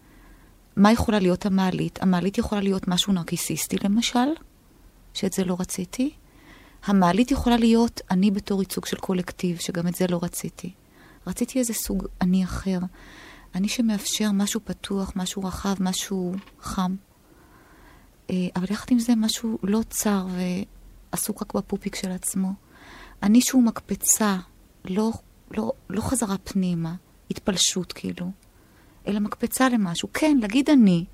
מה יכולה להיות המעלית? המעלית יכולה להיות משהו נרקיסיסטי למשל, שאת זה לא רציתי. המעלית יכולה להיות אני בתור ייצוג של קולקטיב, שגם את זה לא רציתי. רציתי איזה סוג אני אחר. אני שמאפשר משהו פתוח, משהו רחב, משהו חם. אה, אבל יחד עם זה משהו לא צר ועסוק רק בפופיק של עצמו. אני שהוא מקפצה, לא, לא, לא חזרה פנימה, התפלשות כאילו, אלא מקפצה למשהו. כן, להגיד אני,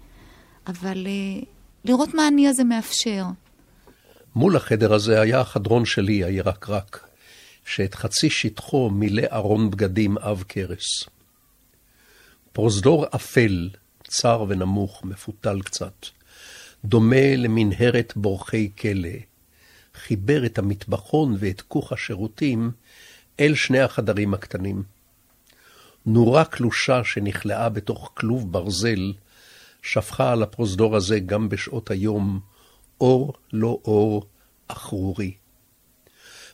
אבל uh, לראות מה אני הזה מאפשר. מול החדר הזה היה החדרון שלי, הירקרק, שאת חצי שטחו מילא ארון בגדים עב כרס. פרוזדור אפל, צר ונמוך, מפותל קצת, דומה למנהרת בורחי כלא, חיבר את המטבחון ואת כוך השירותים אל שני החדרים הקטנים. נורה קלושה שנכלאה בתוך כלוב ברזל, שפכה על הפרוזדור הזה גם בשעות היום אור לא אור, אחרורי.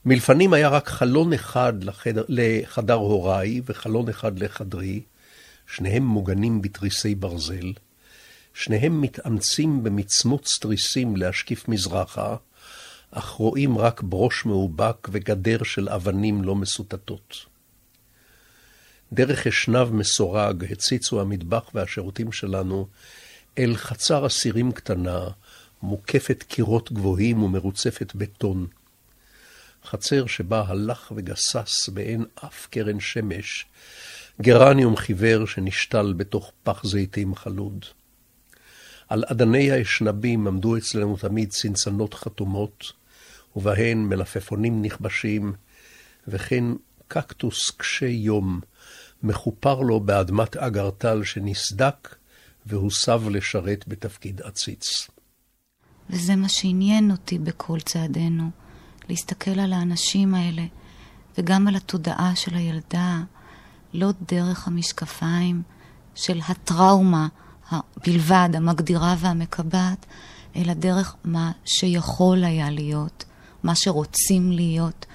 מלפנים היה רק חלון אחד לחדר, לחדר הוריי וחלון אחד לחדרי, שניהם מוגנים בתריסי ברזל. שניהם מתאמצים במצמוץ תריסים להשקיף מזרחה, אך רואים רק ברוש מאובק וגדר של אבנים לא מסוטטות. דרך אשנב מסורג הציצו המטבח והשירותים שלנו אל חצר אסירים קטנה, מוקפת קירות גבוהים ומרוצפת בטון. חצר שבה הלך וגסס באין אף קרן שמש, גרניום חיוור שנשתל בתוך פח זיתים חלוד. על אדני האשנבים עמדו אצלנו תמיד צנצנות חתומות, ובהן מלפפונים נכבשים, וכן קקטוס קשה יום, מחופר לו באדמת אגרטל שנסדק והוסב לשרת בתפקיד עציץ. וזה מה שעניין אותי בכל צעדינו, להסתכל על האנשים האלה, וגם על התודעה של הילדה, לא דרך המשקפיים של הטראומה בלבד, המגדירה והמקבעת, אלא דרך מה שיכול היה להיות, מה שרוצים להיות,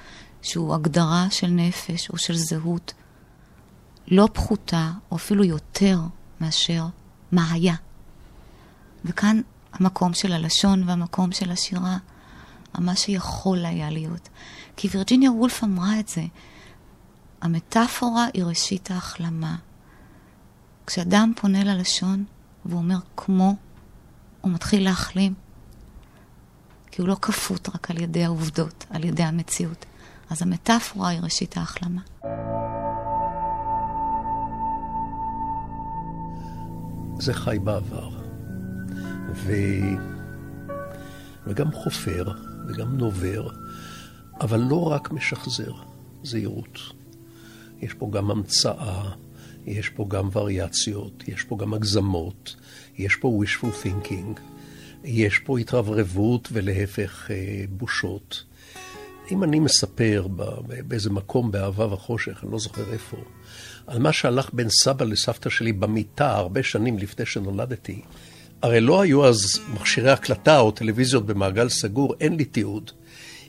שהוא הגדרה של נפש או של זהות לא פחותה, או אפילו יותר מאשר מה היה. וכאן המקום של הלשון והמקום של השירה, מה שיכול היה להיות. כי וירג'יניה וולף אמרה את זה, המטאפורה היא ראשית ההחלמה. כשאדם פונה ללשון והוא אומר כמו, הוא מתחיל להחלים. כי הוא לא כפות רק על ידי העובדות, על ידי המציאות. אז המטאפורה היא ראשית ההחלמה. זה חי בעבר. ו... וגם חופר, וגם נובר, אבל לא רק משחזר, זהירות. יש פה גם המצאה, יש פה גם וריאציות, יש פה גם הגזמות, יש פה wishful thinking, יש פה התרברבות ולהפך אה, בושות. אם אני מספר באיזה מקום באהבה וחושך, אני לא זוכר איפה, על מה שהלך בין סבא לסבתא שלי במיטה הרבה שנים לפני שנולדתי, הרי לא היו אז מכשירי הקלטה או טלוויזיות במעגל סגור, אין לי תיעוד.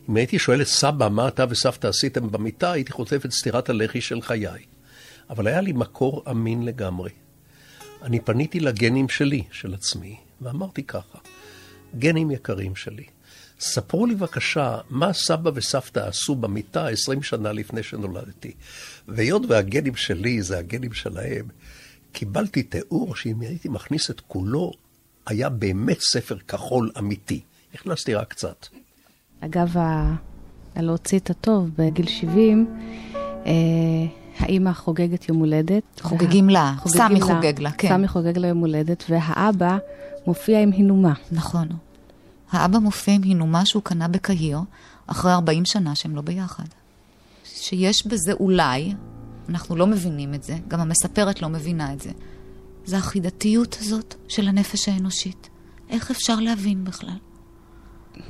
אם הייתי שואל את סבא מה אתה וסבתא עשיתם במיטה, הייתי חוטף את סטירת הלחי של חיי. אבל היה לי מקור אמין לגמרי. אני פניתי לגנים שלי, של עצמי, ואמרתי ככה, גנים יקרים שלי, ספרו לי בבקשה מה סבא וסבתא עשו במיטה 20 שנה לפני שנולדתי. והיות והגנים שלי זה הגנים שלהם, קיבלתי תיאור שאם הייתי מכניס את כולו, היה באמת ספר כחול אמיתי. הכנסתי רק קצת. אגב, הלהוציא את הטוב בגיל 70, אה, האימא חוגגת יום הולדת. חוגגים לה, סמי חוגג לה, כן. סמי חוגג לה יום הולדת, והאבא מופיע עם הינומה. נכון. האבא מופיע עם הינומה שהוא קנה בקהיר, אחרי 40 שנה שהם לא ביחד. שיש בזה אולי, אנחנו לא מבינים את זה, גם המספרת לא מבינה את זה. זה החידתיות הזאת של הנפש האנושית. איך אפשר להבין בכלל?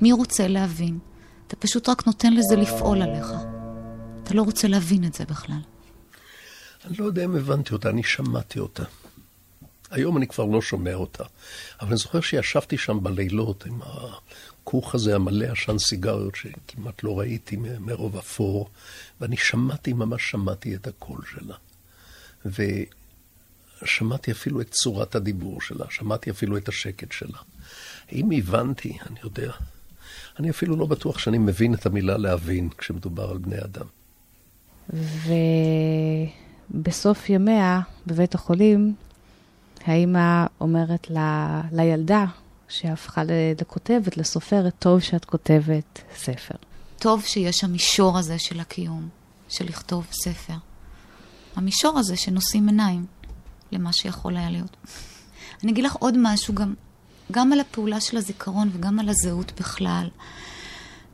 מי רוצה להבין? אתה פשוט רק נותן לזה לפעול עליך. אתה לא רוצה להבין את זה בכלל. אני לא יודע אם הבנתי אותה, אני שמעתי אותה. היום אני כבר לא שומע אותה. אבל אני זוכר שישבתי שם בלילות עם הכוך הזה המלא עשן סיגריות שכמעט לא ראיתי מרוב אפור, ואני שמעתי, ממש שמעתי את הקול שלה. ושמעתי אפילו את צורת הדיבור שלה, שמעתי אפילו את השקט שלה. האם הבנתי? אני יודע. אני אפילו לא בטוח שאני מבין את המילה להבין כשמדובר על בני אדם. ובסוף ימיה, בבית החולים, האימא אומרת ל... לילדה, שהפכה לכותבת, לסופרת, טוב שאת כותבת ספר. טוב שיש המישור הזה של הקיום, של לכתוב ספר. המישור הזה שנושאים עיניים למה שיכול היה להיות. אני אגיד לך עוד משהו גם, גם על הפעולה של הזיכרון וגם על הזהות בכלל.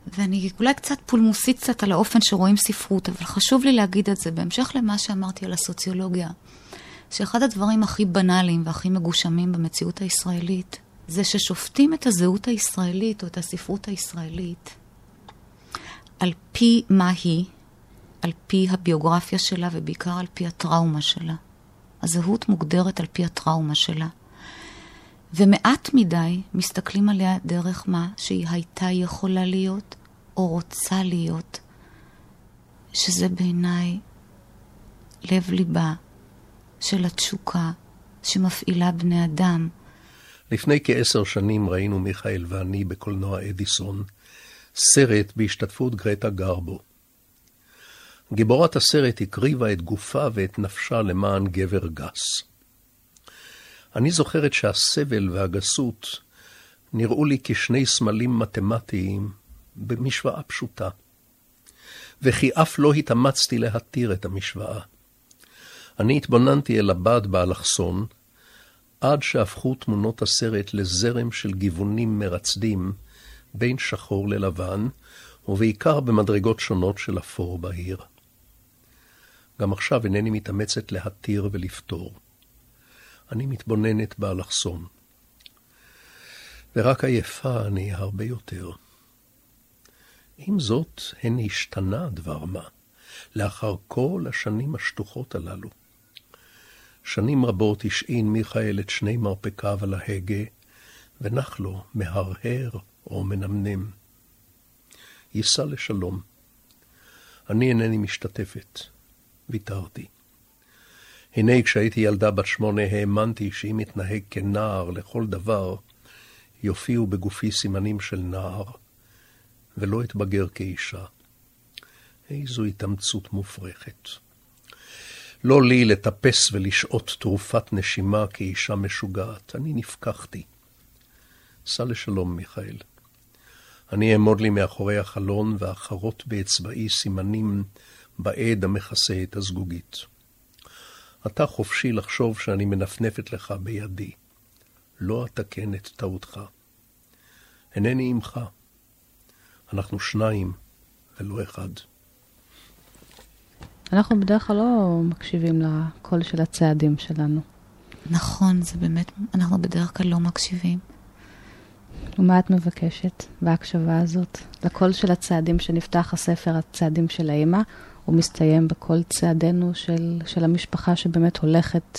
ואני אולי קצת פולמוסית קצת על האופן שרואים ספרות, אבל חשוב לי להגיד את זה בהמשך למה שאמרתי על הסוציולוגיה, שאחד הדברים הכי בנאליים והכי מגושמים במציאות הישראלית, זה ששופטים את הזהות הישראלית או את הספרות הישראלית על פי מה היא, על פי הביוגרפיה שלה ובעיקר על פי הטראומה שלה. הזהות מוגדרת על פי הטראומה שלה. ומעט מדי מסתכלים עליה דרך מה שהיא הייתה יכולה להיות או רוצה להיות, שזה בעיניי לב-ליבה של התשוקה שמפעילה בני אדם. לפני כעשר שנים ראינו מיכאל ואני בקולנוע אדיסון סרט בהשתתפות גרטה גרבו. גיבורת הסרט הקריבה את גופה ואת נפשה למען גבר גס. אני זוכרת שהסבל והגסות נראו לי כשני סמלים מתמטיים במשוואה פשוטה, וכי אף לא התאמצתי להתיר את המשוואה. אני התבוננתי אל הבד באלכסון, עד שהפכו תמונות הסרט לזרם של גיוונים מרצדים בין שחור ללבן, ובעיקר במדרגות שונות של אפור בהיר. גם עכשיו אינני מתאמצת להתיר ולפתור. אני מתבוננת באלכסון. ורק עייפה אני הרבה יותר. עם זאת, הן השתנה דבר מה, לאחר כל השנים השטוחות הללו. שנים רבות השעין מיכאל את שני מרפקיו על ההגה, ונח לו מהרהר או מנמנם. ייסע לשלום. אני אינני משתתפת. ויתרתי. הנה כשהייתי ילדה בת שמונה האמנתי שאם אתנהג כנער לכל דבר, יופיעו בגופי סימנים של נער, ולא אתבגר כאישה. איזו התאמצות מופרכת. לא לי לטפס ולשעות תרופת נשימה כאישה משוגעת, אני נפקחתי. סע לשלום, מיכאל. אני אעמוד לי מאחורי החלון ואחרות באצבעי סימנים בעד המכסה את הזגוגית. אתה חופשי לחשוב שאני מנפנפת לך בידי. לא אתקן את טעותך. אינני עמך. אנחנו שניים ולא אחד. אנחנו בדרך כלל לא מקשיבים לקול של הצעדים שלנו. נכון, זה באמת, אנחנו בדרך כלל לא מקשיבים. ומה את מבקשת בהקשבה הזאת? לקול של הצעדים שנפתח הספר, הצעדים של האימא, הוא מסתיים בכל צעדינו של, של המשפחה שבאמת הולכת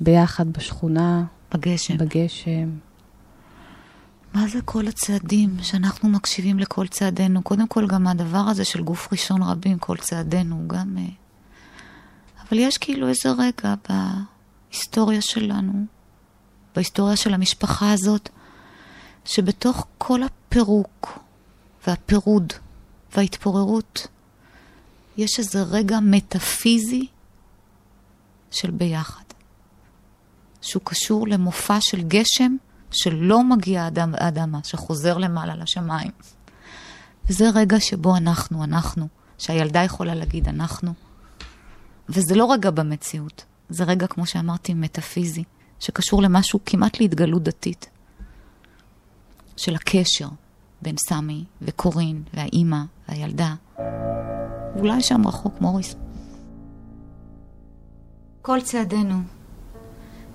ביחד בשכונה. בגשם. בגשם. מה זה כל הצעדים שאנחנו מקשיבים לכל צעדינו? קודם כל, גם הדבר הזה של גוף ראשון רבים, כל צעדינו, גם... אה, אבל יש כאילו איזה רגע בהיסטוריה שלנו, בהיסטוריה של המשפחה הזאת, שבתוך כל הפירוק והפירוד וההתפוררות, יש איזה רגע מטאפיזי של ביחד, שהוא קשור למופע של גשם שלא מגיע עד האדמה, שחוזר למעלה לשמיים. וזה רגע שבו אנחנו, אנחנו, שהילדה יכולה להגיד אנחנו. וזה לא רגע במציאות, זה רגע, כמו שאמרתי, מטאפיזי, שקשור למשהו כמעט להתגלות דתית. של הקשר בין סמי וקורין והאימא והילדה. אולי שם רחוק מוריס. כל צעדינו.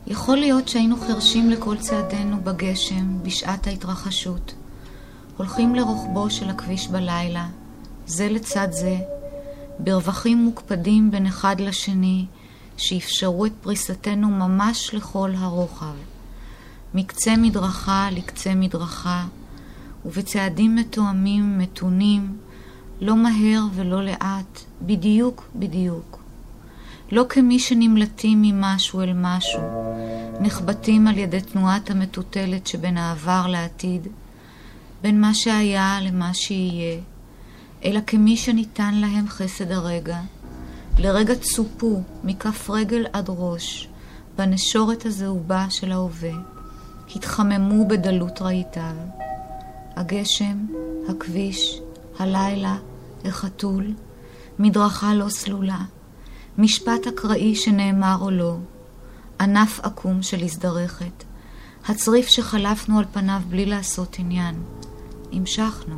יכול להיות שהיינו חרשים לכל צעדינו בגשם, בשעת ההתרחשות. הולכים לרוחבו של הכביש בלילה, זה לצד זה, ברווחים מוקפדים בין אחד לשני, שאפשרו את פריסתנו ממש לכל הרוחב. מקצה מדרכה לקצה מדרכה, ובצעדים מתואמים, מתונים, לא מהר ולא לאט, בדיוק בדיוק. לא כמי שנמלטים ממשהו אל משהו, נחבטים על ידי תנועת המטוטלת שבין העבר לעתיד, בין מה שהיה למה שיהיה, אלא כמי שניתן להם חסד הרגע, לרגע צופו מכף רגל עד ראש, בנשורת הזהובה של ההווה. התחממו בדלות רהיטיו. הגשם, הכביש, הלילה, החתול, מדרכה לא סלולה, משפט אקראי שנאמר או לא, ענף עקום של הזדרכת, הצריף שחלפנו על פניו בלי לעשות עניין. המשכנו.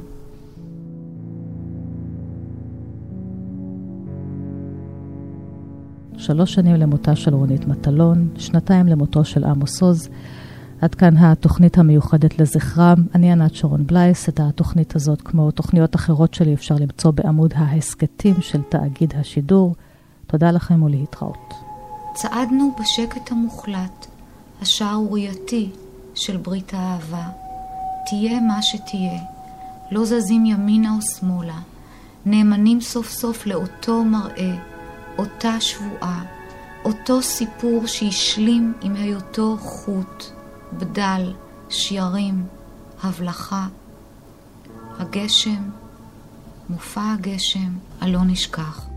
שלוש שנים למותה של רונית מטלון, שנתיים למותו של עמוס עוז. עד כאן התוכנית המיוחדת לזכרם. אני ענת שרון בלייס. את התוכנית הזאת, כמו תוכניות אחרות שלי, אפשר למצוא בעמוד ההסכתים של תאגיד השידור. תודה לכם ולהתראות. צעדנו בשקט המוחלט, השערורייתי של ברית האהבה. תהיה מה שתהיה, לא זזים ימינה או שמאלה, נאמנים סוף סוף לאותו מראה, אותה שבועה, אותו סיפור שהשלים עם היותו חוט, בדל, שיערים, הבלחה. הגשם, מופע הגשם, הלא נשכח.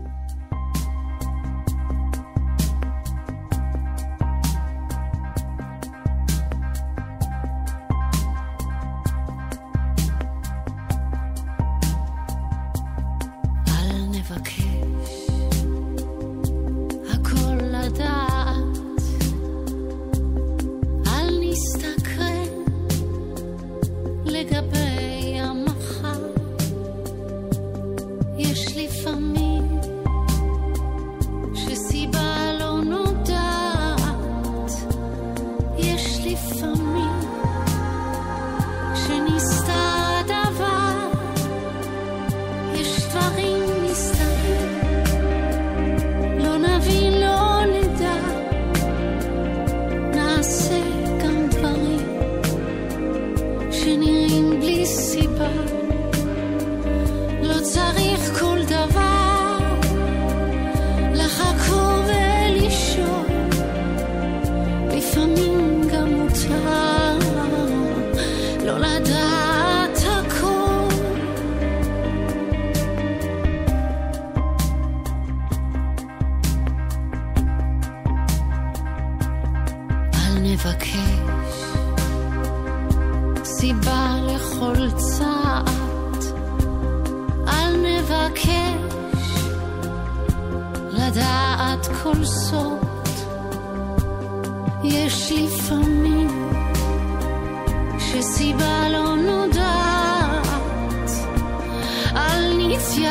Już